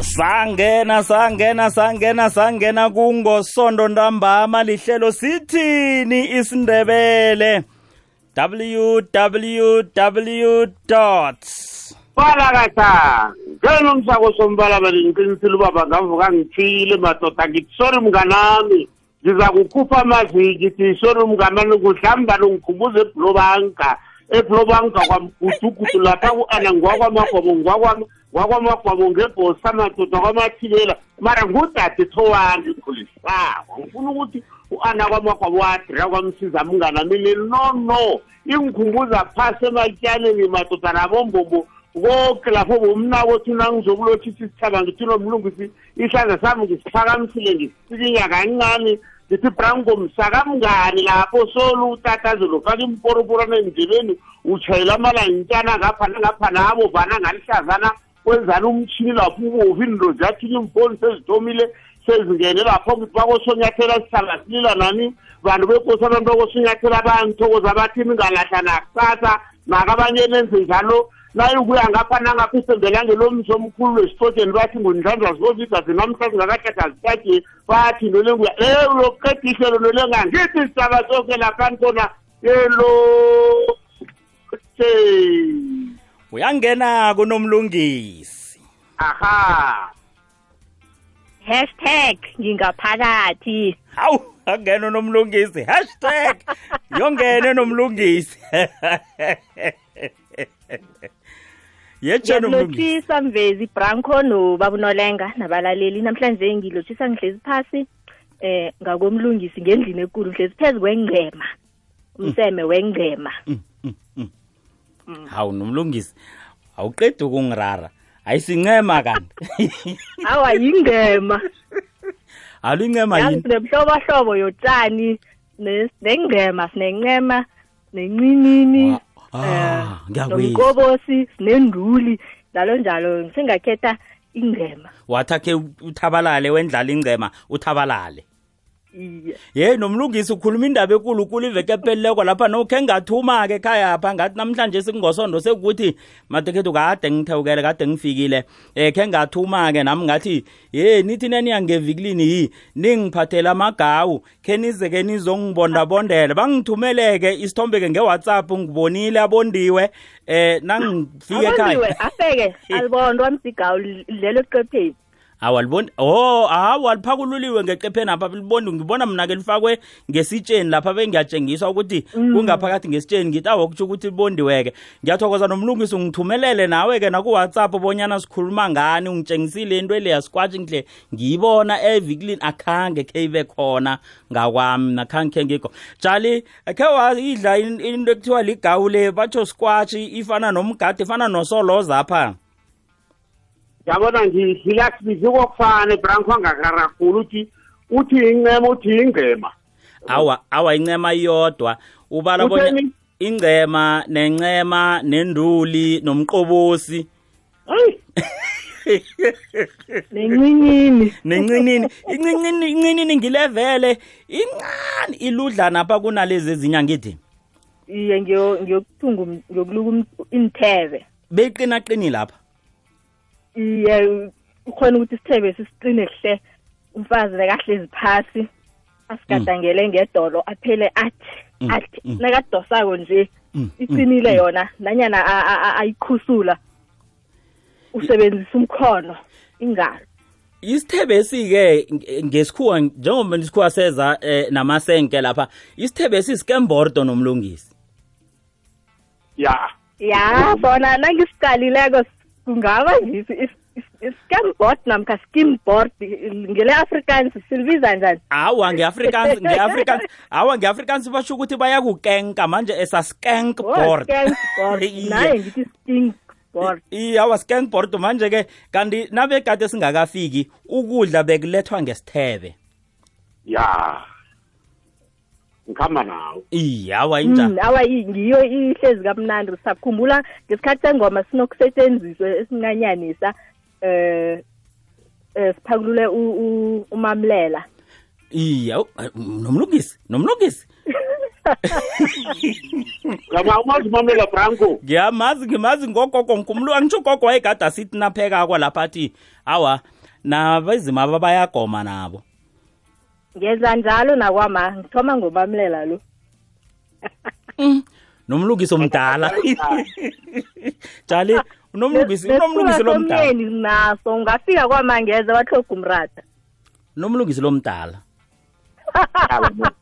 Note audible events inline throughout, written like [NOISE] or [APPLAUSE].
sangena sangena sangena sangena kungosondo ntambama lihlelo sithini isindebele? www balakatha njengenomsako sombalabali ngiqinisile ubaba ngavuka ngithile madoda ngithi sori mnganami ngiza kukhupha amaviki thi sori mnganami kuhlambalo ngikhumbuza eblobanka eblobanka kwamgudugudu lapha ku-ana ngwakwamagwabo ngwakwamagwabo ngebhosi amadoda kwamathilela mara ngudade thowami khulisako ngifuna ukuthi u-ana kwamagwabo wadira kwamsiza mnganami leli no no. Ingikhumbuza phasi ematyaleni madoda nabombombo konke lapho bomnako thi nangizokulothisa isithaba ngithi nomlungisi isandla sami ngisiphakamisile ngisisikinya kancane ndithi brangomsa kamngani lapho solutatazelo faka imporoporana endlebeni utshayela amalantshana ngapha nangapha nabovana ngalihlazana kwenzani umtshini lapho ubovu iinto ziyathina iimfoni sezithomile sezingene lapho kuthi bakosonyathela sihlala silila nani? Bantu bekosi abantu bakosonyathela banthokoza bathi ningalahla nakusasa makabanye nenze njalo. Nayikuya ngapha nangapha isembelanga lomzi omkhulu lesitotsheni bathi ngundlandla zozidade namhlanje ngakathatha zithatye bathi nolenguya e lokuqeda ihlelo nolenga ngithi sitaba soke lapha ntona yelo uyangena kunomlungisi. Aha. Hashtag ngingaphakathi. Hawu angena unomlungisi. Hashtag yongene nomlungisi [LAUGHS] ngiyakulothisa mvezi branco nobabunolenga nabalaleli. Namhlanje ngilothisa ngihlezi phasi eh ngakomlungisi ngendlini ekulu. Ngihlezi phezu kwengcema umseme wengcema. Hawu nomlungisi awuqedi ukungirara. Ayisincema kanti. [LAUGHS] Awa yingema [LAUGHS] alo incema yazi yini sinemhlobohlobo yotshani ne- nengcema sinencema nencinini. Ah ngiyakuzwa nomkobosi sinenduli njalo njalo singakhetha ingcema. Wathakhe uthabalale wendlala ingcema uthabalale. Iye. Ye nomlungisi ukhuluma indaba enkulunkulu iveke ephelileko lapha. Nokhe ngathuma-ke ekhaya pha ngathi namhlanje singosondo sekukuthi madekhethu kade ngithewukele kade ngifikile. Um khe ngathuma-ke nami ngathi ye nithi neniyangevikilini yi? Ningiphathela amagawu. Khe nize-ke nizongibondabondela. Bangithumeleke isithombe-ke ngewhatsapp ngibonile abondiwe. Um nangifike ekhaya. Afeke. [LAUGHS] Alibondwa msigawu lidlelo eqepheni. Awu aliboni oh hawu aliphakululiwe ngeqepheni apha libondi ngibona mina-ke lifakwe ngesitsheni lapha bengiyatshengiswa ukuthi kungaphakathi ngesitsheni ngithi awo kutsho ukuthi libondiweke. Ngiyathokoza nomlungisi ungithumelele nawe-ke naku-whatsapp bonyana sikhuluma ngani ungitshengisile into ele yasikwatshi ngihle ngiyibona evikilini akhange khe ibe khona ngakwami nakhange khe ngikho jali khe wayidla in- into ekuthiwa ligawu le batsho squatshi ifana nomgade ifana nosoloza apha. Yabona ngilasibizi kokufana ebranko angakaragula uthi uthi incema uthi ingcema. Awa awa incema iyodwa. Ubala bona Utheni? ingcema nencema nenduli nomqobosi. Hayi [LAUGHS] nencinini. Nencinini. Incinini incinini ngilevele. Incane iludla napha kunalezi ezinye angithi? Iye ngiyo- ngiyokuthunga um- ngiyokuluka um- inthebe beqinaqini lapha. Iye ukhona ukuthi isithebe sisiqine kuhle umfazi bekahlezi phasi asigadangele ngedolo aphele athi Mm, athi mm. nakadosako nje Mm, iqinile yona nanyana a- a- a- ayikhusula usebenzisa umkhono ingalo. Isithebesi-ke nge- ngesikhuwa njengoba isikhuwa seza eh, namasenke lapha isithebesi iskembordo nomlungisi. Ya. Ya bona nangisiqalileko kungaba yiso i-scamboard namkha skimboard ngele-afrikans silibiza njani? Hawa nge-afrikans nge-afrikans [LAUGHS] hawa nge-afrikans basho ukuthi bayakukenka manje esa-skank oh, board. [LAUGHS] naye ngithi skink board. Iyawa skank board manje-ke kanti nabekade singakafiki ukudla bekulethwa ngesithebe. Ya. yeah. Ngikhamba nawe. Iyawa injani Mm, awa ngiyo ihlezi kamnandi sakhumbula ngesikhathi sengoma sinokusetshenziswa esincanyanisa eh eh siphakulule u- u- umamlela. Iya nomlungisi nomlungisi. Ngama umazi umamlela branco ngiyamazi ngimazi ngogogo ngumlu angitsho gogo wayegada asithi napheka kwalapha athi awa nabezima babayagoma nabo ngenza njalo nakwama ngithoma ngobamlela lo. Nomlungisi omdala. [LAUGHS] Jali unomlungisi unomlungisi lomdala naso ungafika kwamangeza watloga umrata nomlungisi lomdala [LAUGHS]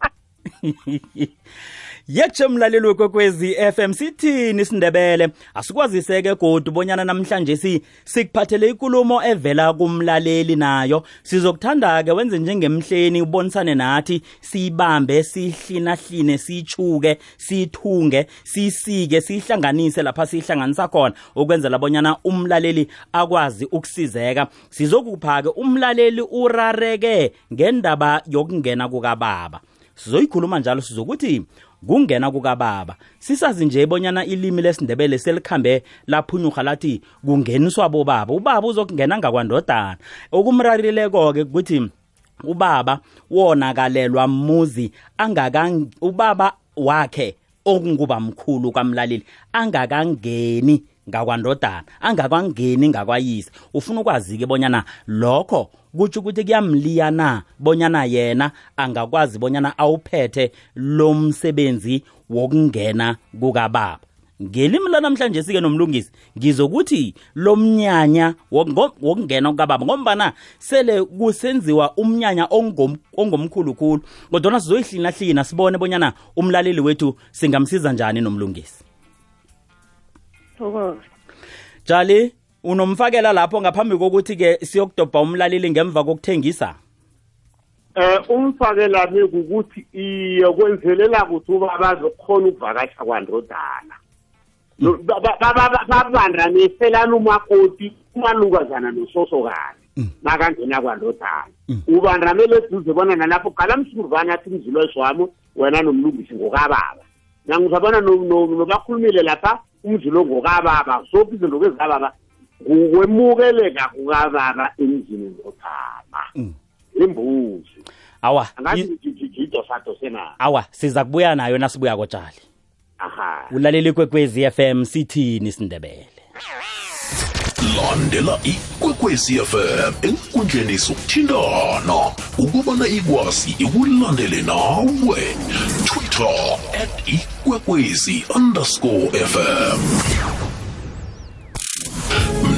[LAUGHS] yetshe mlaleli wekwekwezi FM sithini sindebele asikwaziseke godu bonyana namhlanje si sikuphathele ikulumo evela kumlaleli nayo. Sizokuthanda ke wenze njengemhleni ubonisane nathi siyibambe sihlina-hline siyichuke siyithunge siyisike siyihlanganise lapha siyihlanganisa khona ukwenzela bonyana umlaleli akwazi ukusizeka. Sizokupha-ke umlaleli urareke ngendaba yokungena kukababa. Sizoyikhuluma njalo sizokuthi kungena kukababa. Sisazi nje bonyana ilimi lesindebele selikhambe laphunyuka lathi kungeniswa bobaba. Ubaba uzokungena ngakwandodana. Okumrarileko-ke ukuthi ubaba wonakalelwa muzi angaka ubaba wakhe okunguba mkhulu kwamlaleli angakangeni. Ngakwandodana angakangeni ngakwayise. Ufuna ukwazi-ke bonyana lokho kutsho ukuthi kuyamliya na bonyana yena angakwazi bonyana awuphethe lo msebenzi wokungena kukababa. Ngelimi lanamhlanje sike nomlungisi ngizokuthi lo mnyanya wokungena kukababa ngombana sele kusenziwa umnyanya ongom- ongomkhulukhulu kodwana sizoyihlinahlina sibone bonyana umlaleli wethu singamsiza njani nomlungisi? Thokoza. Jali unomfakela lapho ngaphambi kokuthi-ke siyokudobha umlaleli ngemva kokuthengisa? Eh umfakelami ukuthi iye kwenzelela ukuthi ubaba azokhona ukuvakasha kwandodana. No- ba- ba- ba- ba- babandaniselana umakoti umalukazana nososokane nakangena kwandodana. Ubandramele eduze bona nalapho qala msuruvane athi mzilosi wami wena nomlungisi ngokababa nangizabona no- no- nobakhulumile lapha umzilo ngokababa zophi izinto kwezikababa ngokwemukeleka kukababa emzini ngotama imbuzi. Awa awa siza kubuya nayo nasibuya kotshali aha. Ulaleli kwekwezi FM sithini sindebele landela ikwekwezi fm enkundleni zokuthintana. Ukubana ikwazi ikulandele nawe. Twitter at ikwekwezi underscore fm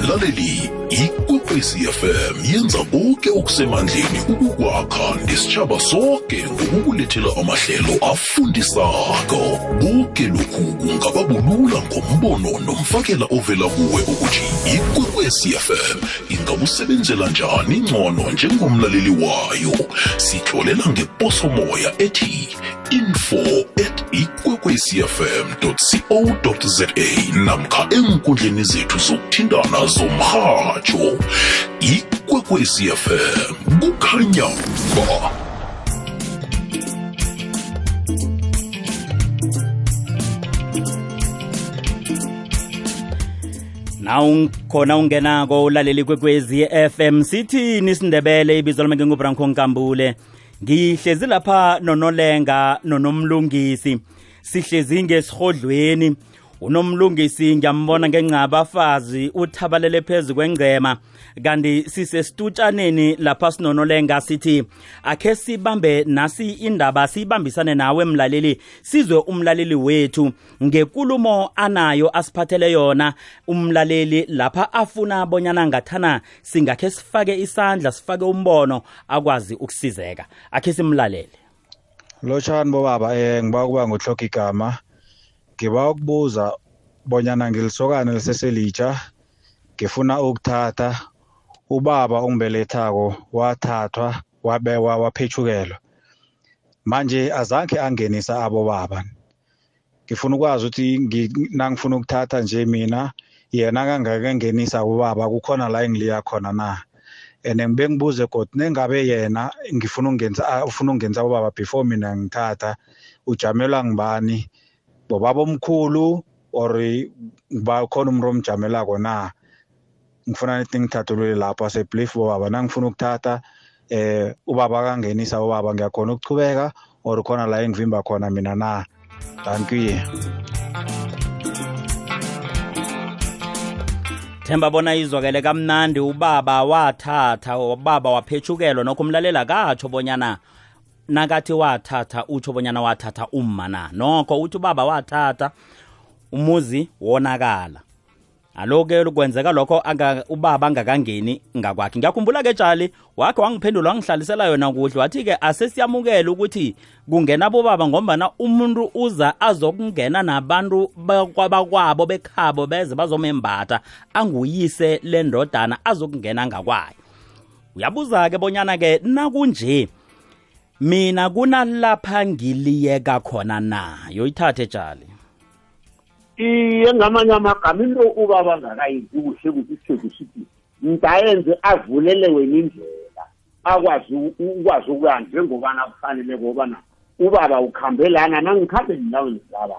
mlaleli ikwekwezi fm yenza konke okusemandleni ukukwakha nesitshaba sonke ngokukulethela amahlelo afundisako. Konke lokhu kungababulula ngombono nomfakela ovela kuwe ukuthi ikwekwezi fm ingakusebenzela njani ngcono njengomlaleli wayo. Sitlolela ngeposomoya ethi info at ikwekwecfm co za namkha enkundleni zethu zokuthintana zomrhatsho ikwekwecfm kukhanya ba. Na khona ungenako ulaleli kwekwezi FM sithini sindebele ibizo lami ngingubranko nkambule. Ngihlezi lapha nonolenga nonomlungisi. Sihlezi ngesihodlweni unomlungisi ngiyambona ngenqabafazi uthabalele phezu kwengcema. Kanti sisesitutshaneni lapha sinonolenga sithi akhe sibambe nasi indaba siyibambisane nawe mlaleli sizwe umlaleli wethu. Ngekulumo anayo asiphathele yona. Umlaleli lapha afuna bonyana ngathana singakhe sifake isandla sifake umbono akwazi ukusizeka. Akhe simlalele. Lotshani bobaba eh ngiba kuba ngohloka igama. Ngiba ukubuza bonyana ngilisokane liseselitsha ngifuna ukuthatha. Ubaba ungibelethako wathathwa wabewa waphethukelwa manje azange angenisa abo baba ngifuna ukwazi ukuthi ngi- nangifuna ukuthatha nje mina yena kangakengenisa ubaba kukhona la engiliya khona na? And ngibe ngibuze kodwa nengabe yena ngifuna ukungenza ah, ufuna ukungenza ubaba before mina ngithatha ujamelwa ngibani bobaba omkhulu or ngiba khona umuntu omjamelako na? Ngifuna nithi ngithathulule lapho asebelief bobaba nangifuna ukuthatha eh ubaba kangenisa ubaba ngiyakhona ukuchubeka or khona la engivimba khona mina na? Dankie themba bona izwakele kamnandi ubaba wathatha ubaba waphethukelwa nokho umlalela katsho bonyana nakathi wathatha utsho bonyana wathatha umma na. Nokho uthi ubaba wathatha umuzi wonakala alo-ke kwenzeka lokho anga, ubaba angakangeni ngakwakhe. Ngiyakhumbula-ke jali wakhe wangiphendula wangihlalisela yona kuhle. Wathi-ke asesiyamukela ukuthi kungena bobaba ngombana umuntu uza azokungena nabantu bakwabakwabo bekhabo beze bazomembatha anguyise le ndodana azokungena ngakwayo uyabuza-ke bonyana-ke nakunje mina kunalapha ngiliyeka khona na? Yoyithathe jali iye ngamanye amagama into ubaba angakayenzi kuhle ukuthi sithethu sithi mntayenze avulele wena indlela akwazi ukwazi ukuya njengobana kufanele kobana ubaba ukhambe lana nangikhambe ngindaweni zikababa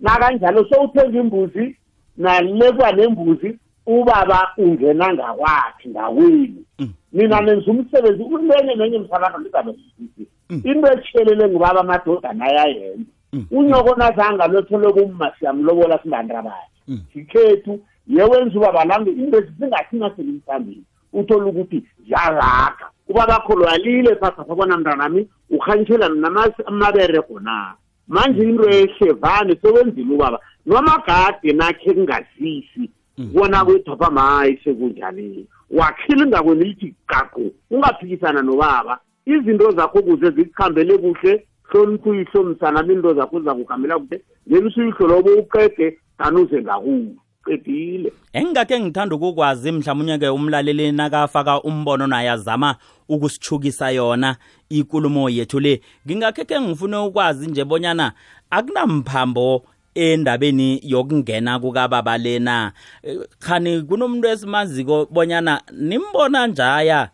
nakanjalo sowuthenga imbuzi nale kwanembuzi ubaba ungena ngakwakhe ngakwenu. Mina nenza umsebenzi ulenye nenye msalana ndizabe sithi into etshelele ngubaba amadodana ayayenza unyoko nazange alothelwe kumma siyamlobola singandrabani sikhethu yewenza ubaba lambe into singathina selimphambili uthole ukuthi ziyalakha ubaba kho lwalile phapha sabona mntanami urhantshela namabere khona. Manje into ehle vane sewenzile ubaba. Nomagade nakhe kungazisi bona kwethu apha mayi sekunjani wakhile ingakweni lithi gagu ungaphikisana nobaba. Izinto zakho kuze zikuhambele kuhle hlonipha uyihlo msanami into zakho zizakuhambela kuhle ngenisa uyihlo lobo uqede kanuze ngakuwo qedile. Engingake ngithanda ukukwazi mhlawumnye-ke umlaleli nakafaka umbono naye azama ukusithukisa yona ikulumo yethu le. Ngingakhe ngifune ukwazi nje bonyana akunamphambo endabeni yokungena kukababa lena. Eh, khani kunomuntu esimaziko bonyana nimbona njaya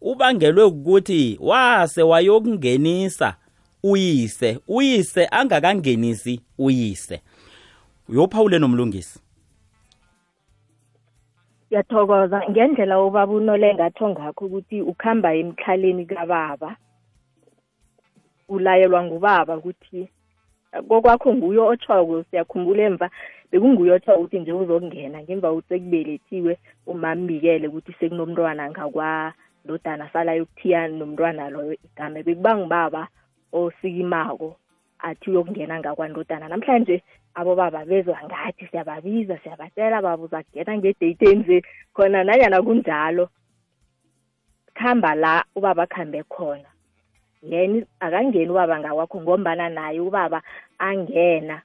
ubangelwe ukuthi wase wayokungenisa. Uyise uyise angakangenisi uyise. Uyophawule nomlungisi. Ngiyathokoza ngendlela ubaba unolenga atho ngakho ukuthi ukuhamba emkhaleni kababa ulayelwa ngubaba ukuthi kokwakho nguye otshoko siyakhumbula emva bekunguye otshoko ukuthi nje uzokungena ngemva kokuthi sekubelethiwe umambikele ukuthi sekunomntwana ngakwandodana sala yokuthiya nomntwana loyo igama bekuba ngubaba. Osikimako athi uyokungena ngakwandodana. Namhlanje abobaba bezwa ngathi siyababiza siyabatshela baba uzakungena ngedate enje khona nanyana kunjalo khamba la ubaba akhambe khona. Yena akangeni ubaba ngakwakho ngombana naye ubaba angena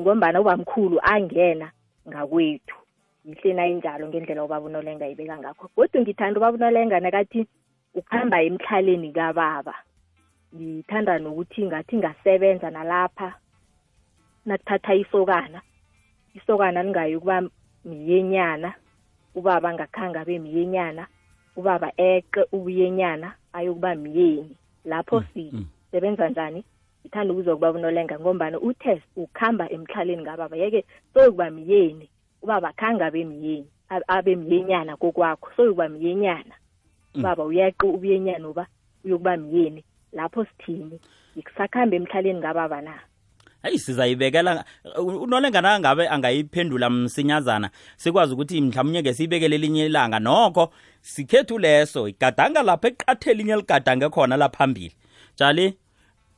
ngombana ubamkhulu angena ngakwethu. Yihle nayinjalo ngendlela ubaba unolenga ibeka ngakho. Kodwa ngithanda ubaba unolenga nakathi ukuhamba emhlaleni kababa. Ngithanda nokuthi ngathi ngasebenza nalapha nakuthatha isokana. Isokana lingayi ukuba miyenyana ubaba ngakhanga abe miyenyana ubaba eqe ubuyenyana ayokuba myeni lapho sisebenza njani? Ngithanda ukuzokuba unolenga ngombana uthe ukuhamba emhlaleni kababa yeke soyokuba myeni ubaba khange abe myeni abe myenyana kokwakho soyokuba myenyana ubaba uyeqe ubuyenyana uba uyokuba myeni lapho sithini? Ngikusakhamba emhlaleni kababa na? Hayi sizayibekela. Unolenga nangabe angayiphendula msinyazana sikwazi ukuthi mhlawumnye-ke siyibekele elinye ilanga. Nokho sikhethu leso igadanga lapha eqathe elinye ligadange khona laphambili jali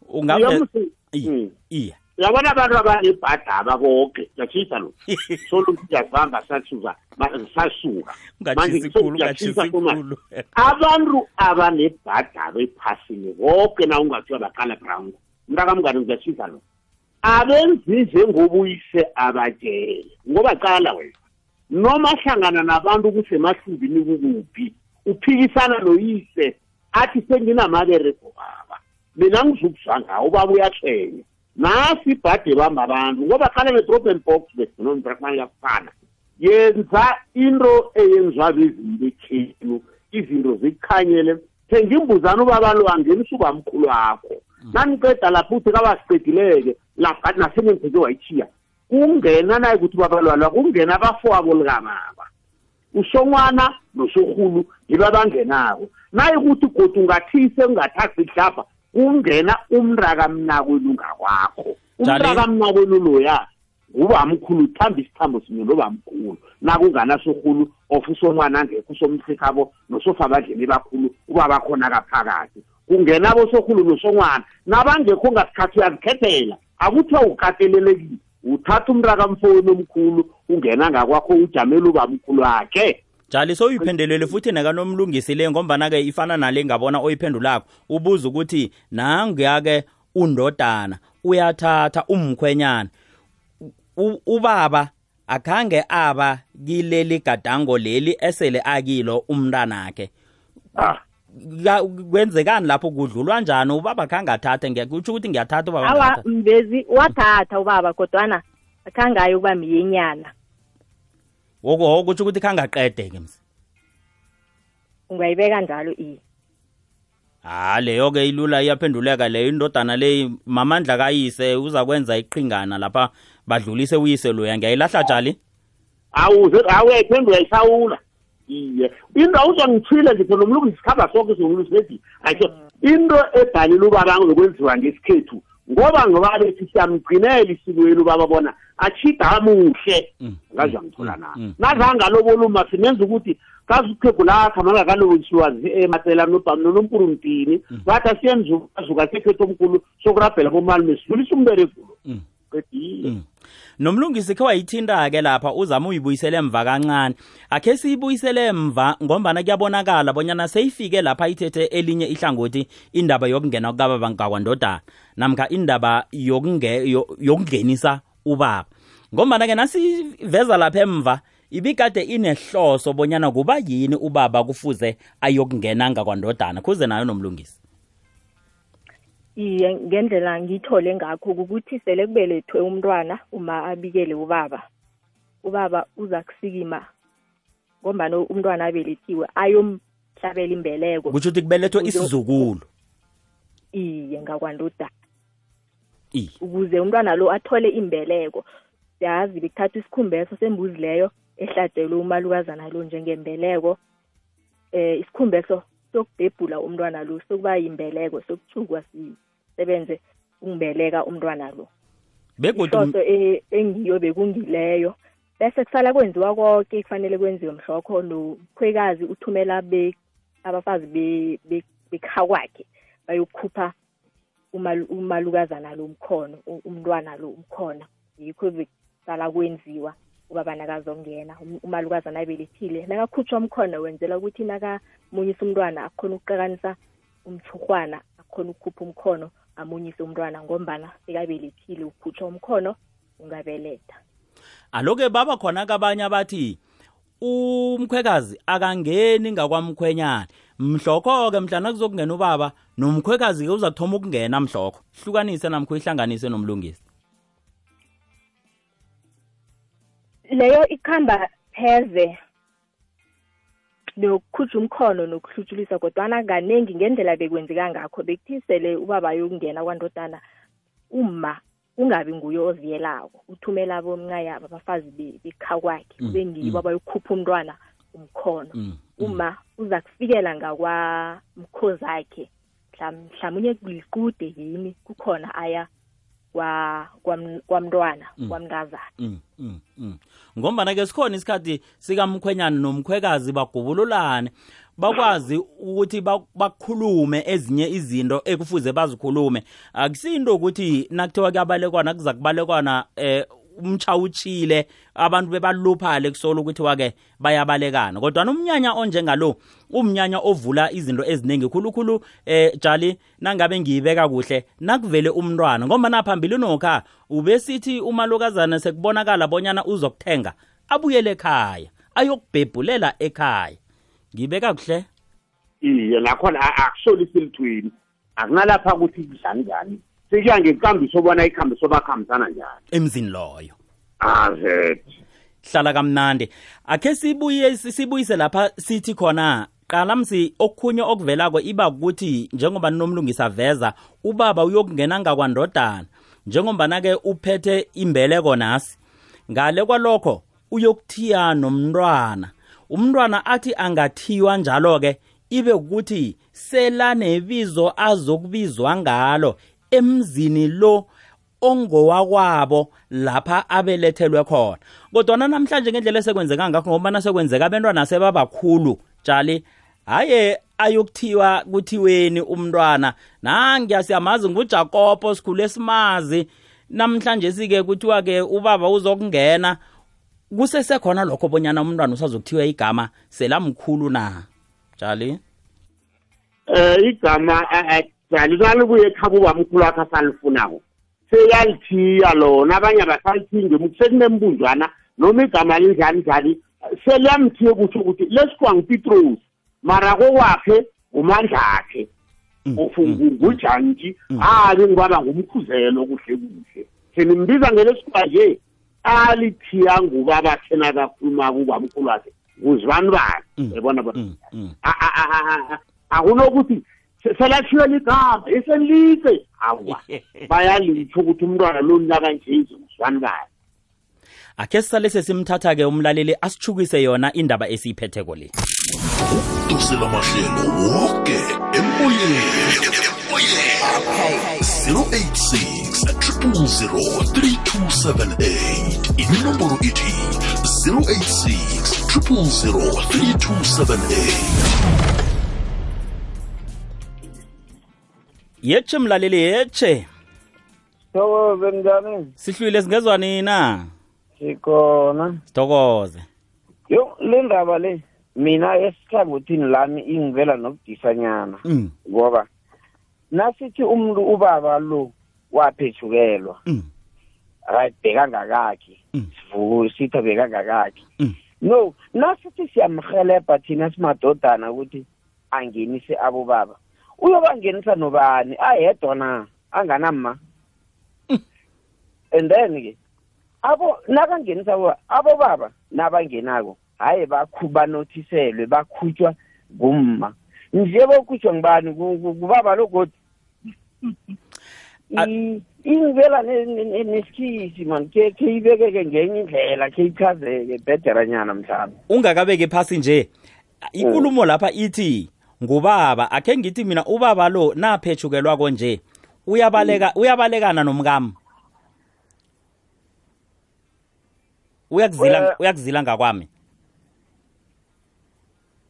ungabe Uyamusi- iye Mm. iye. Uyabona abantu abanebhadaba boke ngiyatshisa lo [LAUGHS] solo ngiyazihamba sasuka sasuka Manje kumanje. khulu. abantu abanebhadaba ephasini boke na ungathiwa baqala brown mntakamngane ngiyatshisa lo abenzi njengobuyise abatshele ngoba qala wena noma hlangana nabantu kusemahlubini kukuphi uphikisana noyise athi senginamabere baba mina ngizukuzwa ngawo ubaba uyatshwenya nasi ibhade bamba abantu ngoba qala ne-drop box benombrakumane kufana yenza into eyenziwa bezinto bekhenu izinto zikukhanyele thenga imbuzana ubaba lo angenisa ubamkhulu wakho. Naniqeda lapho uthi kabasiqedileke lapha nasenengeke wayithiya. Kungena naye ukuthi ubaba lwalwa kungena abafowabo likamama. Usongwana nosorhulu yibo abangenako. Naye ukuthi godi ungathise ungathathi ihlapha ungena umntakamnakwenu ngakwakho umntakamnakwenu loya ngubamkhulu uthamba isithambo sinye nobamkhulu nakunganasorhulu of usomwana angekho usomhlikhabo nosofabadleni bakhulu uba bakhona kaphakathi. Kungena abosorhulu nosongwana nabangekho ngasikhathi uyazikhethela akuthiwa ukatelelekile uthatha umntakamfowenu omkhulu ungena ngakwakho ujamele ubamkhulu wakhe. Jali soyiphendelele futhi nekanomlungisi le ngombana-ke ifana nale ngabona oyiphendulako ubuza ukuthi nanguya-ke undodana uyathatha umkhwenyana ubaba akhange aba kileli gadango leli esele akilo umntanakhe. Ka- kwenzekani lapho kudlulwa njani? Ubaba khange athathe ngiyakutsho ukuthi ngiyathatha ubaba awa mvezi wathatha ubaba kodwana akhangayo ukuba miyenyana woko woko kutsho ukuthi khange aqede-ke msi ungayibeka njalo iye. Ha leyo-ke ilula iyaphenduleka leyo. Indodana le mamandla kayise uza kwenza iqhingana lapha badlulise uyise loya. Ngiyayilahla jali awuze awuyayiphendula yisawula iye. Into awuzangithile nje phela umlungu isikhamba sonke singulusilethi ayisho into ebhalile ubaba ngokwenziwa ngesikhethu ngoba ngoba bethi siyamgcinela isikweni ubaba bona achida amuhle. Mm, ngaze mm, angithola mm, na mm. nazangaloboluma simenza ukuthi kazi uqhegu lakho mangakaloboliswa emasela nonompuruntini bathi asiyenzukazuka sekhetho omkhulu sokurabhela bomalume sidlulisa umberegulo Mm. qedile Mm. nomlungisi khe wayithinta-ke lapha uzama uyibuyisele emva kancane akhe siyibuyisele emva ngombana kuyabonakala bonyana seyifike lapha ithethe elinye ihlangothi indaba yokungena kukababa ngakwandodana namkha indaba yokunge- yo- yokungenisa ubaba ngombana-ke nasiveza lapha emva ibikade inehloso bonyana kuba yini ubaba kufuze ayokungena ngakwandodana kuze nayo nomlungisi iye ngendlela ngiyithole ngakho ukuthi sele kubelethwe umntwana uma abikele ubaba. Ubaba uza kusikima ngombana umntwana abelethiwe ayomhlabela imbeleko. Kutsho ukuthi kubelethwe isizukulu iye ngakwandodana iye. Ukuze umntwana lo athole imbeleko siyazi bekuthatha isikhumbeso sembuzi leyo ehlatshelwe umalukazana lo njengembeleko. Eh isikhumbeso sokudebhula umntwana lo sokuba yimbeleko sokuthukwa sisebenze ungibeleka umntwana lo. Begodu ihloso e- engiyo bekungileyo. Bese kusala kwenziwa konke kufanele kwenziwe mhlokho nomkhwekazi uthumela be abafazi be- be- bekha kwakhe bayokukhupha umal- umalukazana lo umkhono u- umntwana lo umkhono. Yikho bekusala kwenziwa. Ubaba nakazongena Um- umalukazana abelethile nakakhutshwa umkhono wenzela ukuthi nakamunyisa umntwana akhona ukuqakanisa umthurhwana akhona ukukhupha umkhono amunyise umntwana ngombana sekabelethile ukhutshwa umkhono ungabeletha. Aloke baba khona kabanye abathi umkhwekazi akangeni ngakwamkhwenyana. Mhlokho-ke mhlana kuzokungena ubaba nomkhwekazi-ke uzathoma ukungena mhlokho. Hlukanise namkho ihlanganise nomlungisi. Leyo ikhamba pheze nokukhutshwa umkhono nokuhlutshulisa kodwana kaningi ngendlela bekwenzeka ngakho bekuthi sele ubaba ayokungena kwandodana uma kungabi nguye oziyelako uthumela abomncayabo abafazi be- bekha kwakhe Mm, kube ngibo mm. abayokukhupha umntwana umkhono Mm, mm. uma uza kufikela ngakwamkhozi akhe mhlam- mhlamunye kude yini kukhona aya kwa kwam- kwamntwana Mm. kwamntazana Mm, mm, mm. ngombana-ke sikhona isikhathi sikamkhwenyana nomkhwekazi bagubululane bakwazi ukuthi ba- bakhulume ezinye izinto ekufuze bazikhulume akusinto ukuthi nakuthiwa kuyabalekwana kuza kubalekwana eh umtsha utshile abantu bebaluphale kusola ukuthiwa-ke bayabalekana. Kodwa umnyanya onjengalo umnyanya ovula izinto eziningi khulukhulu eh jali nangabe ngiyibeka kuhle nakuvele umntwana. Ngoba naphambili nokha ubesithi umalokazana sekubonakala bonyana uzokuthenga abuyele ekhaya ayokubhebhulela ekhaya. Ngibeka kuhle? Iye nakhona a- akusolisi elithweni akunalapha ukuthi kudlani njani? Sekuya ngenkambiso obona ikhambiso bakhambisana njani? Emzini loyo. Azethi hlala kamnandi. Akhe sibuye sibuyise lapha sithi khona qala msi okukhunye okuvelako iba ukuthi njengoba nomlungisa veza ubaba uyokungena ngakwandodana. Njengombana-ke uphethe imbeleko nasi. Ngale kwalokho uyokuthiya nomntwana. Umntwana athi angathiywa njalo-ke ibe ukuthi selanebizo azokubizwa ngalo. Emzini lo ongowakwabo lapha abelethelwe khona. Kodwana namhlanje ngendlela esekwenzeka ngakho ngobana sekwenzeka abantwana sebabakhulu tshali haye ayokuthiwa kuthiweni umntwana nangiya siyamazi ngujakobo sikhule simazi. Namhlanje sike kuthiwa ke ubaba uzokungena. Kusesekhona lokho bonyana umntwana usazokuthiwa igama selamkhulu na? Tshali eh igama jalingalibuye ekhaba ubamkhulu wakhe asalifunako seyalithiya lona abanye abasalithingi sekunemibunjwana noma igama linjani njani seliyamthiye kutsho ukuthi lesikwa ngupitros mara kokwakhe ngumandlakhe ngujantshi hayi ngibaba ngumkhuzelo kuhle kuhle senimbiza ngelesikwa nje alithiya ngubaba thena kakhuluma kubamkhulu wakhe kuzibani bani yabona bona akunokuthi selathiwe ligama eselise awa [LAUGHS] bayalitsho ukuthi umntwana lo nakanje kuzibani bani akhe sisale sesimthatha-ke umlaleli asitshukise yona indaba esiyiphetheko le. Dosela mahlelo woke emoyeni. 086 3278 inomboro ithi 086 3278 yetshe mlaleli yetshe Thokoze njani? sihlwile singezwa nina Sikhona. sithokoze Yo le ndaba le mina esihlangothini lami ingivela nokudisanyana mm. ngoba nasithi umuntu ubaba lo waphethukelwa Mm. akabheka ngakakhe Mm. sivuku sithi Mm. no nasithi siyamhelebha thina simadodana ukuthi angenise abobaba uyobangenisa nobani? Ayedwa na. Anganamma [LAUGHS] and then ke abo nakangenisa abo abobaba nabangenako hayi bakhu banothiselwe bakhutshwa ngumma. Nje bokhutshwa ngibani Ku- ku- kubaba logodi A- I- ingivela ne- ne- ne- nesikhisi man khe khe ibekeke ngenye indlela khe ichazeke bhederanyana mhlawumbe. Ungakabeki phasi nje. Ikulumo lapha ithi ngubaba akhe ngithi mina ubaba lo naphethukelwako nje. Uyabaleka uyabalekana nomkami. Uyakuzila Eh. uyakuzila ngakwami?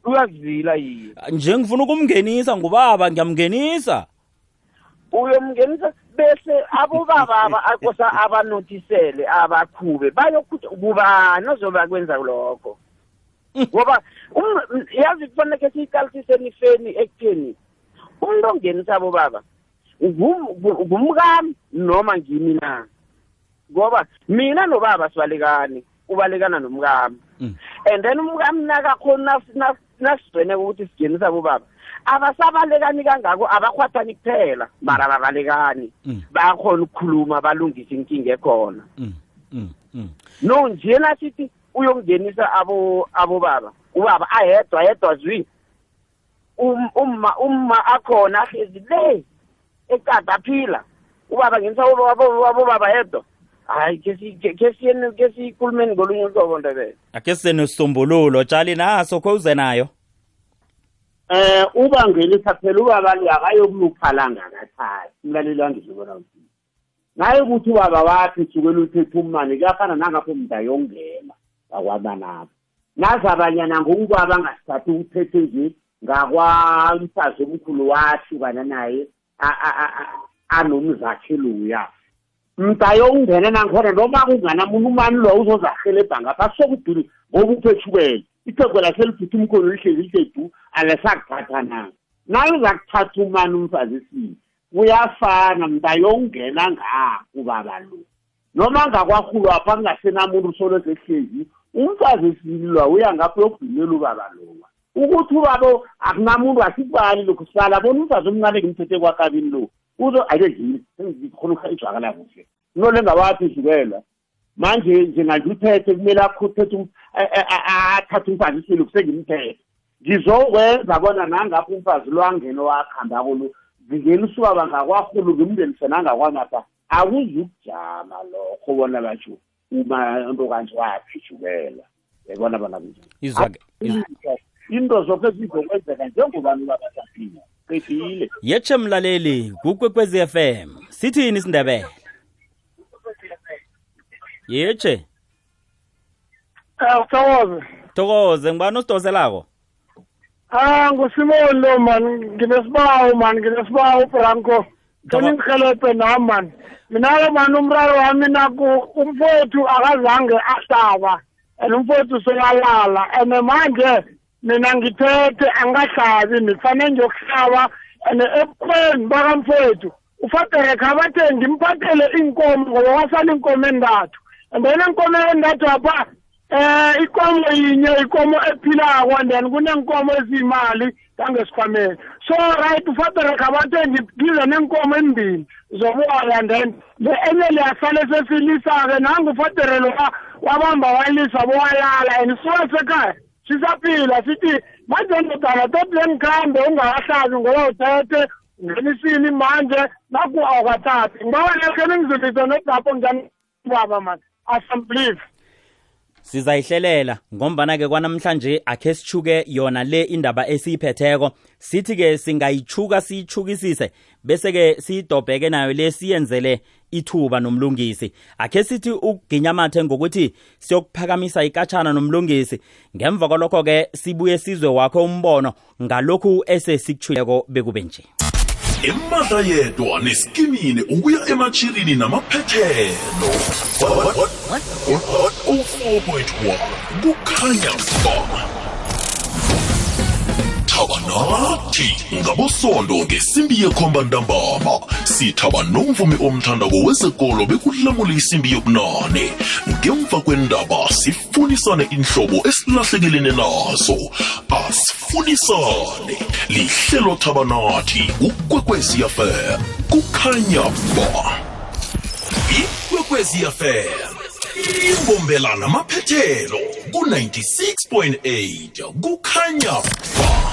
uyazila yiye nje ngifuna ukumngenisa ngubaba ngiyamngenisa. Uyomngenisa bese abobaba aba akosa abanothisele abakhube bayokuthi kubani ozobakwenza lokho? Ngoba yazi kufanele siyiqalisise nifeni ekutheni umuntu ongenisa ngu- ngumkami noma ngimi na? Ngoba mina nobaba sibalekani ubalekana nomkami. Mm. and then umkami nakakhona nasigcwene ukuthi singenisa abobaba abasabalekani kangako abakhwathani kuphela mara babalekani Mm. bayakhona ukukhuluma balungise inkinga ekhona. Mm, no nje nasithi uyongenisa abo abobaba ubaba ayedwa ayedwa zwi. Um- umma umma akhona ahlezi le ekada aphila. Ubaba ngenisa abo- abo- abobaba yedwa. Hayi ke si- ke- ke siyeni- ke siyikhulumeni ngolunye uhlobo ndebele. Ake sisenesisombululo tshali naso kho uze nayo? Eh uba ngenisa phela ubaba akayokuluphala ngakathaya umlaleli wangizibona ukuthi naye ukuthi ubaba wathi sukela uthethe umani kuyafana nangapho mntu ayongena. Ngakwabanapho nazi abanyana ngokubaba angasithathi ukuthethe nje ngakwamfazi omkhulu wahlukana naye a- a- a- a- anomzakhe luya mntu ayongena nangikhona noma kunganamuntu umani lo uzozahelebha ngapha sokuduli ngoba uphethukele. Ithego laseliphutha umkhono lihlezi lihlezi alesakuthatha na? Naye uzakuthatha umani umfazi esini kuyafana mntu ayongena ngako ubaba lo. Noma ngakwahulu apha kungasenamuntu soloko ehlezi umfazi esilwa uya ngapho uyokugcinela ubaba lowa ukuthi ubaba akunamuntu asikubali lokhu sibala bona umfazi omncane ngimthethe kwakabini lo. Uzo ake ngini sengikhona ukuzwakala kuhle. Nole ngawaphezukela manje njenganje uthethe kumele akuthethe um- a- a- a- athathe umfazi isilo kusengimthethe ngizokwenza bona nangapho umfazi lwangena wakhambako lo ngingenisa ubaba ngakwahulu ngimngenise nangakwamapha akuzukujama lokho bona batsho uma nto kanje waphijukela yabona bona into zonke zizokwenzeka njengobani babasaphila qedile. Yetshe mlaleli kukwekwezi FM sithini isindebele? Yetshe. Uthokoze. thokoze. Ngibani osidoselako? Ah ngusimoni lo man nginesibawo man nginesibawo Branco. Ngifuna ngihelebhe nami man. Mina lo man umraro wami naku umfowethu akazange ahlaba. And umfowethu soyalala and manje mina ngithethe angahlabi nifanele ngiyokuhlaba and ebukhweni bakamfowethu ufadere khabathe ngimphathele inkomo ngoba wasala inkomo endathu and then inkomo endathu apha eh ikomo yinye ikomo ephilako and then kunenkomo eziyimali ngangesikhwameni so right ufadere khabathe ngize nenkomo embili zoboya and then le enye liyasale sesilisa-ke nangufadere lo wabamba walisa bowalala and sisola sekhaya. Sisaphila sithi manje ndodana totile ngikhambe ungakahlabi ngoba uthethe ngenisini manje naku awukathathi. Ngibawa lekhe ningizulise nodapho njani baba mani asambelieve sizayihlelela ngombana-ke kwanamhlanje akhe sithuke yona le indaba esiyiphetheko. Sithi-ke singayithuka siyithukisise bese-ke siyidobheke nayo le siyenzele ithuba nomlungisi. Akhe sithi ukuginyamathe ngokuthi siyokuphakamisa ikatshana nomlungisi. Ngemva kwalokho-ke sibuye sizwe wakho umbono ngalokhu esesikuthuleko bekube nje. Emandla yedwa neskimini ukuya ematshirini namaphethelo 104.1 kukhanya ba thabanathi ngabosondo ngesimbi yekhomba ntambama sithaba nomvumi omthandako wezekolo bekulamula isimbi yobunane. Ngemva kwendaba sifunisane inhlobo esilahlekelene nazo. Asifunisane. Lihlelo thabanathi kukwekweziyafm kukhanya ba. Ikwekwezi fm imbombela namaphethelo ku-96.8 kukhanya ba.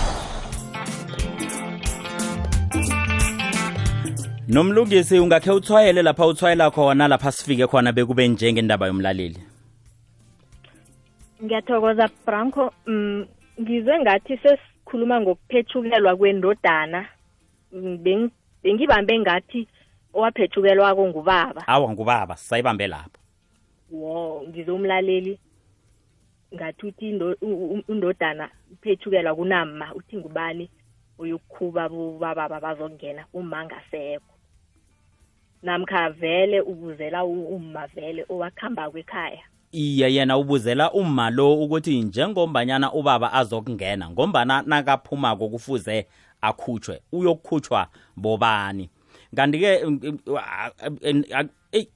Nomlungisi ungakhe uthwayele lapha uthwayela khona lapha sifike khona bekube njengendaba yomlaleli. Ngiyathokoza branco um ngizwe ngathi sesikhuluma ngokuphethukelwa kwendodana. Mm, beng- bengibambe ngathi owaphethukelwako ngubaba. Awa ngubaba sayibambe lapho. Wo ngizwe umlaleli ngathi uthi undodana uphethukelwa kunama uthi ngubani? Uyokukhuba bobababa bazongena uma ngasekho namkha vele ubuzela u- umma vele owakuhamba kwekhaya? Iye yena ubuzela umma lo ukuthi njengombanyana ubaba azokungena ngombana nakaphumako kufuze akhutshwe uyokukhutshwa bobani? Kanti-ke mm, mm, ah, mm, ah, eyi,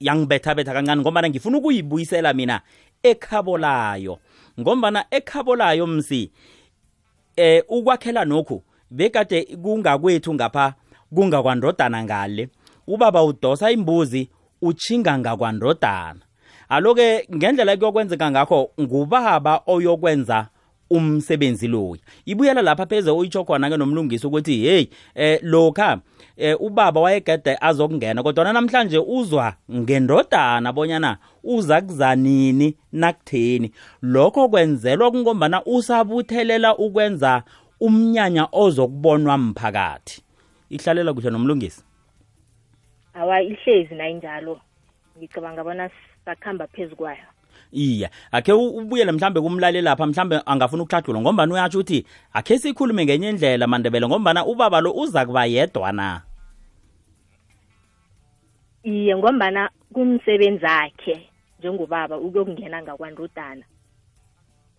yangibethabetha kancane ngombana ngifuna ukuyibuyisela mina ekhabo layo. Ngombana ekhabo layo msi eh ukwakhela nokhu bekade kungakwethu ngapha kungakwandodana ngale. Ubaba udosa imbuzi uchinga ngakwandodana. Aloke ngendlela kuyokwenzeka ngakho ngubaba oyokwenza umsebenzi loyo ibuyela lapha pheze uyitsho khona-ke nomlungisi ukuthi heyi eh lokha eh ubaba wayegede azokungena kodwa namhlanje uzwa ngendodana bonyana uza kuzanini nakutheni. Lokho kwenzelwa kungombana usabuthelela ukwenza umnyanya ozokubonwa mphakathi. Ihlalela kuhle nomlungisi. Awa ihlezi nayinjalo ngicabanga bona sakuhamba phezu kwayo. Iya akhe ubuyele mhlambe kumlaleli lapha mhlambe angafuna ukuhlathulwa ngombana uyatsho ukuthi akhe sikhulume ngenye indlela mandebele ngombana ubaba lo uza kuba yedwa na? Iye ngombana kumsebenzi akhe njengobaba ukuyokungena ngakwandodana.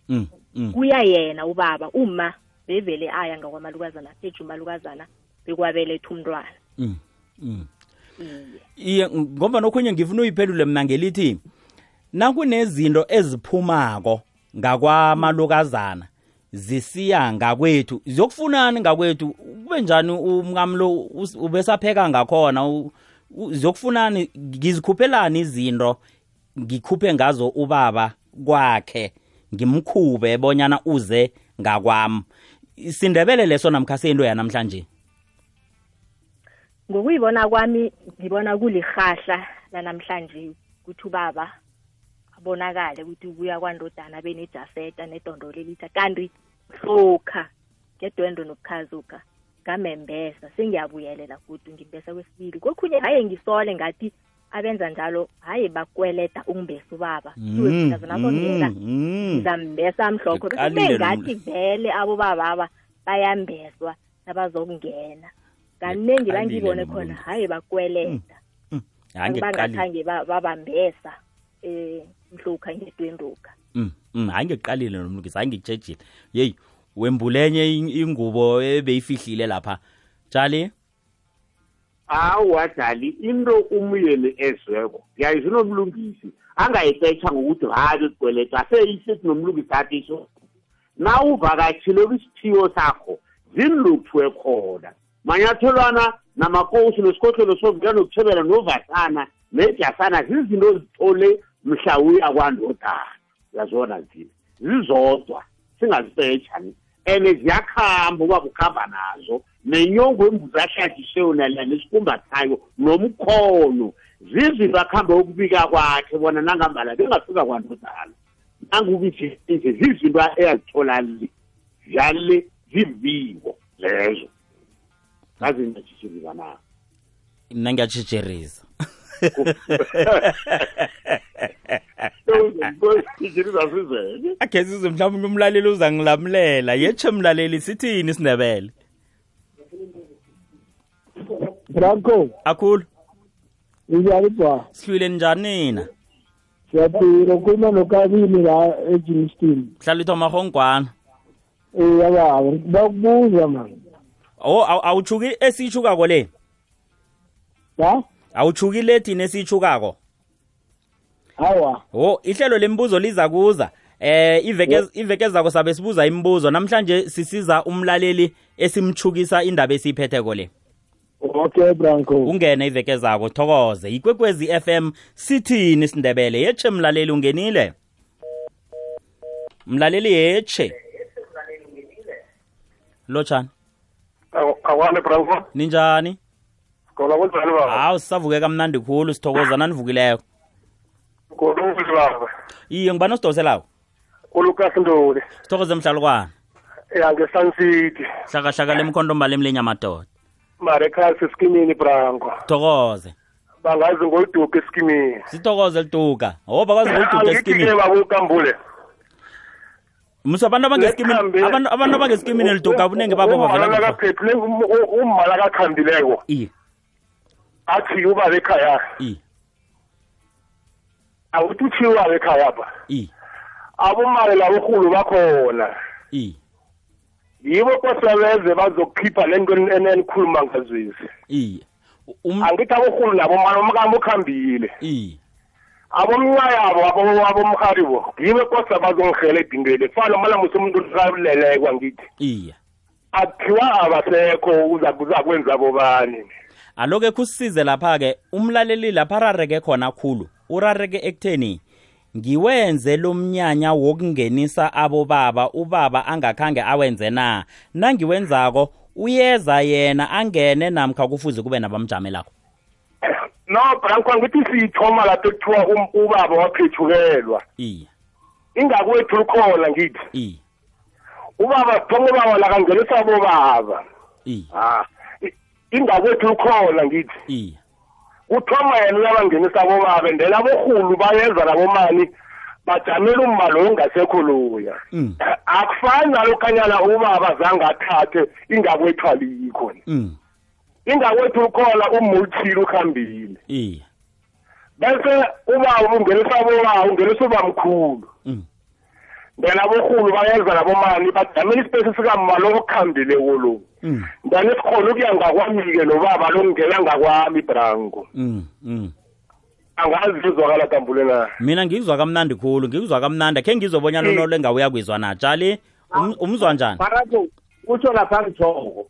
Mm, mm. kuya yena ubaba uma bevele aya ngakwamalukazana phethu umalukazana bekwabeletha umntwana. Mm, mm. Iye ngoba nokhunye ngifuna uyiphendule mna ngelithi nakunezinto eziphumako ngakwamalukazana zisiya ngakwethu. Ziyokufunani ngakwethu? Kube njani umkami lo us- ubesapheka ngakhona? Ziyokufunani? Ngizikhuphelani izinto ngikhuphe ngazo ubaba kwakhe ngimkhube bonyana uze ngakwami. Sindebele leso namkha sento yanamhlanje? Ngokuyibona kwami ngibona kulirhahla lanamhlanje ukuthi ubaba abonakale ukuthi ubuya kwandodana benejaseta nedondolo elitha kanti hlokha ngedwendo nokukhazuka ngamembesa sengiyabuyelela futhi ngimbesa kwesibili. Kokhunye haye ngisole ngathi abenza njalo haye bakweleta ungibesa ubaba. Kuthiwe Mm, mina zona bongena mm, mm. ngizambesa mhlokho bese Ngiqalile kube lo ngathi vele abo bababa bayambeswa nabazokungena. Kaningi bangibone lo khona hayi bakweleta. Hayi ngiqalile bangakhange ba- babambesa um mhlukha ngedwenduka Mm, mm, hayi ngiqalile nomlungisi hayi ngikutshejile yeyi wembulenye in- ingubo ebeyifihlile lapha. Tshali awa dali into umyeni ezweko yayizi nomlungisi angayicetsha ngokuthi hayi kweleta seyisithi nomlungisi athi so. Na uvakatshile kwisithiyo sakho zinluthwe khona manyathelwana namakosi nesikhohlelo sovuka nokuthebela novasana nejasana zizinto ozithole mhla uya kwandodana yazona zile zizodwa singazipetshani and ziyakhamba uba kukhamba nazo. Nenyongo embuzi ahlatshiseyo nala nesikumbathayo nomkhono. Zizinto akhambe ukubika kwakhe bona nangambala bengafika kwandodana. Nangukuthi nje zizinto eyazithola le zale zimbiko lezo. Ngazinatshishiliza na. Mna ngiyatshitsherisa akhe size mhlawumbe umlaleli uzangilamulela. Yetshe mlaleli sithini isindebele? Branko akhulu. Njani ba sihlwile njani nina? Siyaphila ukhuluma nokabini la ejimistin hlala ithoma hongwana eh yababa bakubuza man o aw- awuchuki esiyishukako le? Ha awuchuki le thina esiyishukako hawa o ihlelo lembuzo liza kuza eh iveke iveke zako sabe sibuza imibuzo namhlanje sisiza umlaleli esimchukisa indaba esiyiphetheko le. Okay branko. Ungene iveke zako thokoze. Ikwekwezi FM sithini sindebele? Yetshe mlaleli ungenile? Mlaleli yetshe. Lotshani. Awane bravo ninjani? Khona kunjani baba? Hawu sisavuke kamnandi khulu sithokoza nanivukileko. Kolukuli baba? Iye ngibani osidoselako? Ulukas ndoli sithokoze mhlalukwana ya nge-sun city. Hlakahlaka lemkhondombala emlenya amadoda. Mare khasi esikimini branko. Thokoze. Bangazi ngoyiduka esikimini. Sithokoze lituka hoba bakwazi ngoyiduka esikimini. bakukambule musa abantu abangesikimini Lekhambe- abantu abantu abangesikimini liduka bunenge babo bavela umala ngapha. kaphephile ummala kakhambileko iye athi ubaba ekhaya iye awuthi uthiye ubaba ekhaya pha iye abomali laborhulu bakhona. Iye yibo kosebeze bazokukhipha le nto en- enikhuluma ngazwisi iye Um- angithi aborhulu nabomali omkama ukhambile. Iye abomncayabo abo- abomrharibo yibo kosa bazongihela edindweni kufana mala musi umuntu uleleko angithi iye akuthiwa abasekho uza kuza kwenza bobani? Aloke kusisize lapha-ke umlaleli lapha arareke khona khulu. Urareke ekutheni ngiwenze lo mnyanya wokungenisa abobaba ubaba angakhange awenze na? Nangiwenzako uyeza yena angene namkha kufuze kube nabamjamelako. No branko angithi siyithoma lapho ekuthiwa um- ubaba waphethukelwa iye ingakwethu lukhona ngithi. Iye ubaba sithoma ubaba lakangenisa abobaba iye i- ingakwethu lukhona ngithi. Iye uthoma yena uyabangenisa abobaba ndela aborhulu bayeza nabomani bajamela umma loyo ongasekho loya. Mm. akufani nalokhanyana ubaba zange athathe ingakwethu alikho. Mm ingakwethu ukhona umulthile ukhambile iye bese ubaba ungenisa abobaba ungenisa ubamkhulu. Mm. Then aborhulu bayeza nabomani bajamela isipesi sikamma lo okukhambile kulo mm. Then sikhona ukuya ngakwami-ke nobaba lokungena ngakwami branko. Mm mm. Angazi zizwakala dambule na? Mina ngizwa kamnandi khulu ngizwa kamnandi. Khe ngizobonyana Mm. unole ngawuya kwizwa na? Tshali um- umzwa njani? Phakathi utsho lapha ngithoko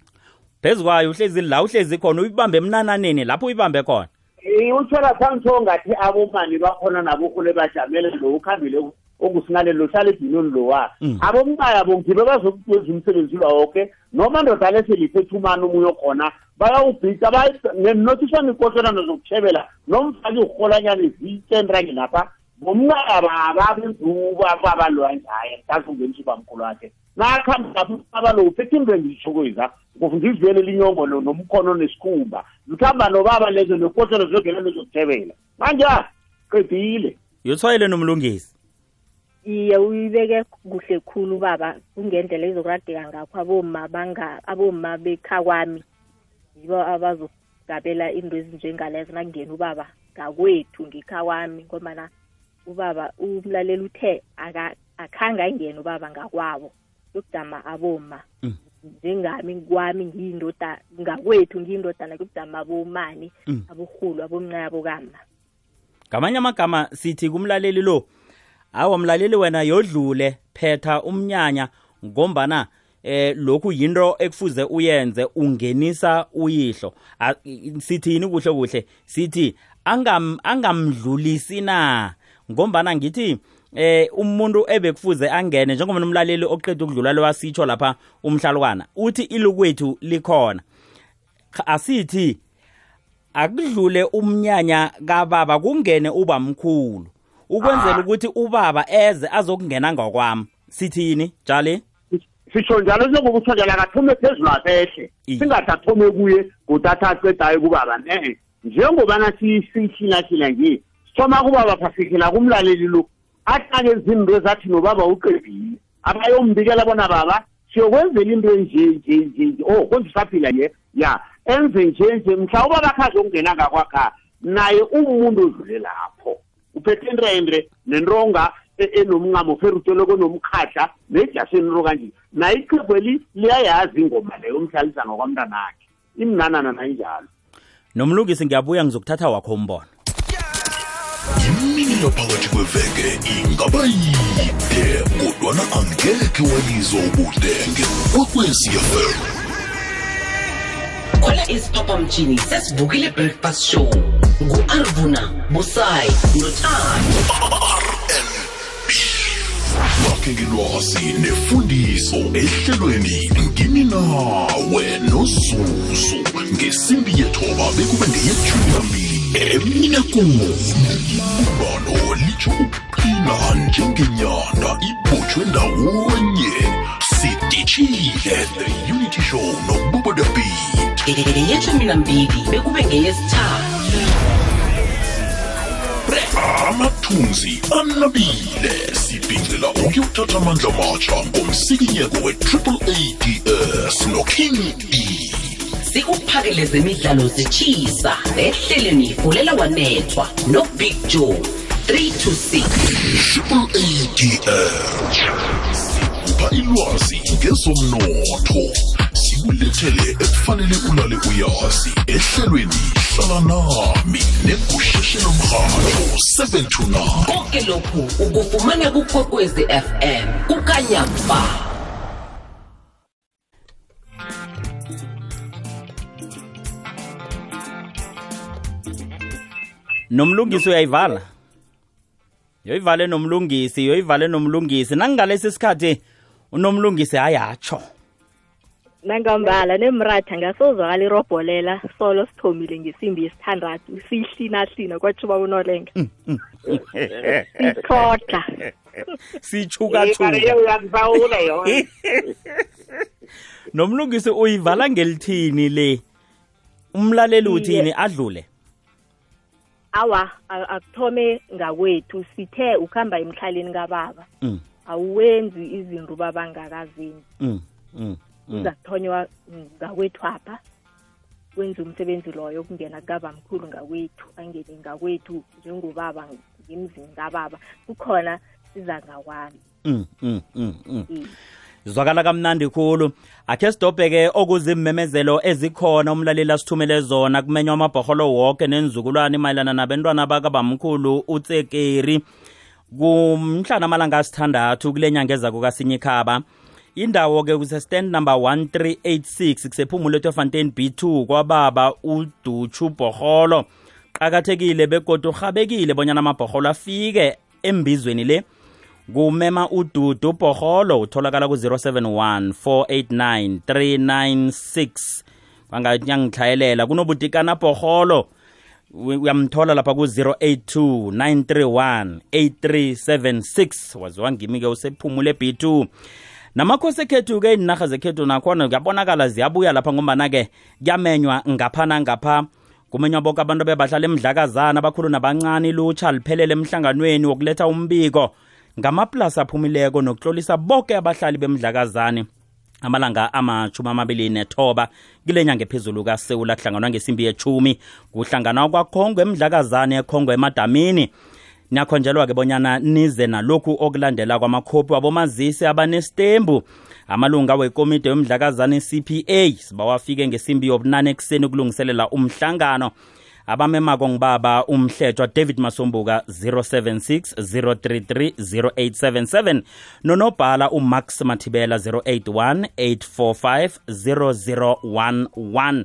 phezu kwayo uhlezi la uhlezi khona uyibambe emnananeni lapho uyibambe khona. Eh, utsho lapha ngithoko ngathi abomani bakhona nabokhule bajamele lo ukhambile okusingane lo hlala edinweni lowa Mm. abomncaya bo ngibe bazokwenza umsebenzi lo woke noma ndoda leseliphethe umani omunye khona bayawubhica nenothishana ikohlonano zokuthebela. Nomfaki urholanyana ezitenrangenapha bomncaya babenzuba babaloyanjaye mhlawumbe ungenisa ubamkhulu wakhe. Nakhamba lapha lo uphethe into engiyishokweza ngizivele linyongo lo nomkhono nesikhumba. Zikhamba nobaba lezo nekotshelo ziyogela nezokujebela manje qedile. Yothwayele nomlungisi. Iye uyibeke kuhle khulu baba. Kungendlela ezokuradeka ngakho aboma banga aboma bekha kwami. Yibo abazogabela into ezinjengalezo nakungena ubaba. Ngakwethu ngikha kwami ngomana ubaba umlaleli uthe aka- akhange ayingene ubaba ngakwabo. Yokujama aboma. Mm. njengami kwami ngiyindoda ngakwethu ngiyindodana kuyokujama abomani Mm. abohulu abomncane abokama. Ngamanye amagama sithi kumlaleli lo awa mlaleli wena yodlule phetha umnyanya ngombana eh lokhu yinto ekufuze uyenze ungenisa uyihlo. Sithini kuhle kuhle? Sithi angam angamdlulisi na? Ngombana ngithi eh umuntu ebekufuze angene njengoba nomlaleli oqeda ukudlula lo wasitsho lapha umhlalukwana uthi ilukwethu likhona. Asithi akudlule umnyanya kababa kungene uba mkhulu. Ukwenzela ukuthi ubaba eze azokungena ngokwami. Sithini jali? Sisho njalo njengoba uthondela kathome phezulu singathi athome kuye kodwa acedayo kubaba ne njengobana siyihlinahlina nje sithoma kubaba phasikela kumlaleli lo atake izinto ezathi nobaba uqedile. Abayombikela bona baba siyokwenzela into enje nje nje nje. Oh konje usaphila ye? Ya enze nje nje. Mhla ubaba akhaze ukungena ngakwakha naye umuntu odlule lapho. Uphethe intendre nentonga e- enomncamo ferutoloko nomkhahla nejasini ro kanje. Naye iqhebweli liyayazi ingoma leyo umhlalisa ngokwamntanakhe. Imnanana nayinjalo nomlungisi ngiyabuya ngizokuthatha wakho umbono. Imini yaphakathi kweveke ingaba yide kodwana angekhe walizwa ubudenge kwekwecfm khwela isiphaphamtshini sesivukile breakfast show. Ngu-arvuna busayi notando bakhe ngelwazi nefundiso ehlelweni ngini nawe nozuzu. Ngesimbi yethoba bekube ngeyethumi nambili ibalo litsho uqina njengenyanda ibotshwe ndawonye. Sidishile the unity show nobubo the beat nambili bekube ngeyesithathu. Amathunzi anabile. Sibhincela ukuyothatha amandla matsha ngomsikinyeko we-triple ads noking e sikuphakele zemidlalo zitshisa ehleleni fulela wanethwa nobig joe 3 to 6 triple ads sikupha ilwazi ngezomnotho. Sikulethele ekufanele ulale uyazi. Ehlelweni hlala nami negusheshelo mrhatho 7 to 9 konke lokhu ukufumana kukwekwezi fm kukanyamba nomlungisi uyayivala. Yoyivale nomlungisi yoyivale nomlungisi. Nangingalesi sikhathi unomlungisi ayatsho. Nangambala nemratha ngasozwakala irobholela solo sithomile ngesimbi yesithandathu siyihlinahlina kwatshuba unolenga sikhodla [LAUGHS] sithukathula uyakubawula yona. [LAUGHS] nomlungisi uyivala ngelithini le? Umlaleli uthini adlule. Awa akuthome ngakwethu. Sithe ukuhamba emhlaleni kababa. Mm, awuwenzi izinto babangakazenzi mm, mm, mm. uzakuthonywa ngakwethu apha. Wenza umsebenzi loyo kungena kabamkhulu ngakwethu angene ngakwethu njengobaba ngemzini kababa. Kukhona siza ngakwami. Mm, mm, mm, mm. Mm. zwakala kamnandi khulu akhe sidobheke okuzimemezelo ezikhona umlaleli asithumele zona kumenywa amabhoholo woke nenzukulwane mayelana nabentwana bakabamkhulu utsekeri kumhlana amalanga asithandathu kule nyanga eza kukasinyikhaba indawo-ke kusestand number 1386 kusephumulo etefontein b2 kwababa uduchu bhoholo qakathekile begodwa urhabekile bonyana amabhoholo afike embizweni le kumema ududu bhoholo utholakala ku-071 489 396 kwanganyangihleyelela kunobutikana bhoholo U- uyamthola lapha ku-082 931 8376 waziwa ngimi-ke usephumule b2 namakhosi ekhethu-ke iinarha zekhethu nakhona kuyabonakala ziyabuya lapha ngombana-ke kuyamenywa ngapha nangapha. Kumenywa boke abantu bebahlala emdlakazana abakhulu nabancane lutsha liphelele emhlanganweni wokuletha umbiko. Ngamaplasi aphumileko nokuhlolisa boke abahlali bemdlakazane amalanga amashumi amabili nethoba kile nyanga ephezulu kasewula kuhlanganwa ngesimbi yechumi kuhlanganwa kwakhongwe emdlakazane ekhongwe emadamini. Niyakhonjelwa-ke bonyana nize nalokhu okulandela kwamakhophi wabomazisi abanesitembu amalunga wekomiti yomdlakazane cpa sibawafike ngesimbi yobunane ekuseni ukulungiselela umhlangano. Abamemako ngibaba umhletshwa david masombuka 076 033 0877 nonobhala umax mathibela 081 845 0011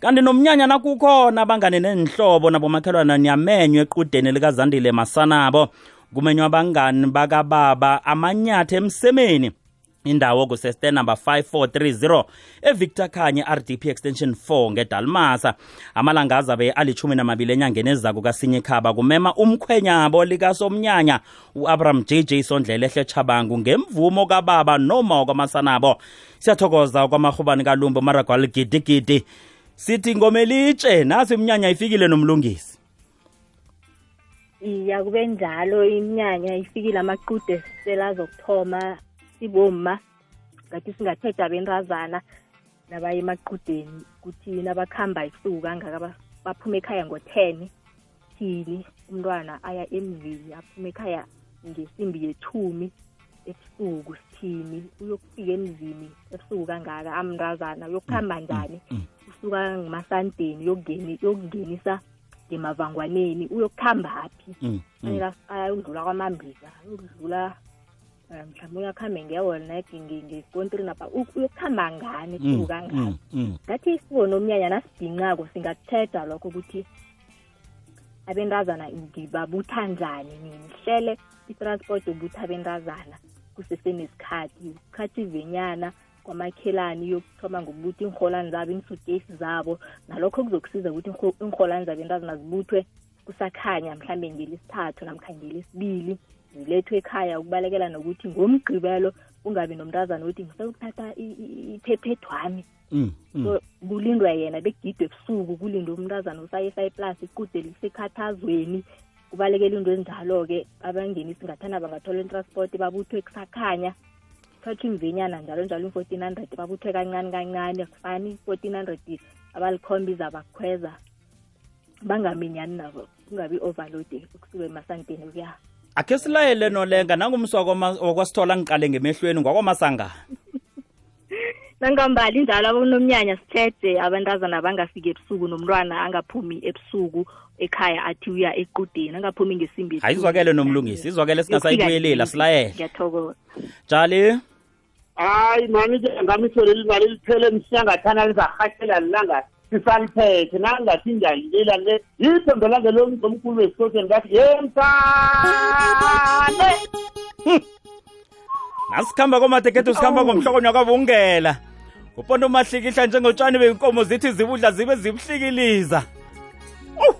kanti nomnyanya nakukhona abangane nenhlobo nabomakhelwana niyamenywa equdeni likazandile masanabo. Kumenywa abangani bakababa amanyatha emsemeni indawo kuseste number 5430 evictor khanye rdp extension 4 ngedalmasa. Amalanga azabe alithumi namabili enyangeni ezako kasinye khaba kumema umkhwenyabo likasomnyanya u-abraham jj sondlela ehle chabangu ngemvumo kababa noma kwamasanabo siyathokoza kwamarhubani kalumbo maragwal gidigidi. Sithi ngomelitshe nasi imnyanya ifikile nomlungisi. Iya kube njalo iminyanya ifikile amaqude selazokuthoma. Sibomma ngathi singathetha abentazana nabaya emaqudeni kuthi nabakhamba ebusuku kangaka ba- baphuma ekhaya ngo-ten thini umntwana aya emzini aphuma ekhaya ngesimbi yethumi ebusuku sithini uyokufika emzini ebusuku kangaka amntazana uyokuhamba njani? usuka ngumasandeni uyokungeni- uyokungenisa ngemavangwaneni uyokuhambaphi Mm, mm. fanele ayodlula kwamambiza uyokudlula mhlawumbe uyakhambe ngewolnet ngesikontrini apha u- uyokuhamba ngani Mm, ebusuku kangaka mm, mm. ngathi isiko nomnyanya nasidingako singathetha lokho ukuthi abentazana ngibabutha njani ngihlele i-transport yobutha abentazana kusesenesikhathi isikhathi venyana kwamakhelani yokuthoma ngokubuthi iinrholani zabo iinsuitcase zabo. Nalokho kuzokusiza ukuthi iinrho- iinrholani zabentazana zibuthwe kusakhanya mhlambe ngelesithathu namkha ngelesibili. Zilethwe ekhaya ukubalekela nokuthi ngomgqibelo kungabi nomntazana ukuthi ngisayokuthatha i- i- iphephetwami Mm, mm. so kulindwa yena bekugidwe ebusuku kulindwe umntazana usayisa iplasi ikude lisekhathazweni. Kubalekela into ezinjalo-ke abangenisi ngathana bangathola intransport babuthwe kusakhanya. Thathwa imvenyana njalo njalo i-fourteen hundred babuthwe kancane kancane akufani. I-fourteen hundred abalikhombiza bakhweza bangaminyani nabo kungabi i-overload ukusuka emasanteni ukuya akhe silayele nolenga nangumswa wakwasithola ngiqale ngemehlweni ngwakwamasangana nangambali njalo abonomnyanya sithethe abantazana bangafiki ebusuku nomntwana angaphumi ebusuku ekhaya athi uya equdeni angaphumi ngesimbi hayi izwakele nomlungisi izwakele singasayibuyelela silayele ngiyathokoza. Jali? Hayi nami-ke imali liphele mhlangathana lizarhatshela lilanga sisaliphethe nangathi njalila le. Yithembe lange lomkhulu wesikosini ngathi yemsane [LAUGHS] nasikhamba komatekethu sikhamba ngomhlokonywa kwabungela uponto umahlikihla njengotshani beyinkomo zithi zibudla zibe zibuhlikiliza Uh!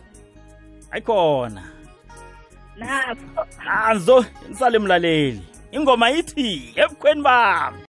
ayikhona napho nanzo nisale mlaleli ingoma ithi ebukhweni bami.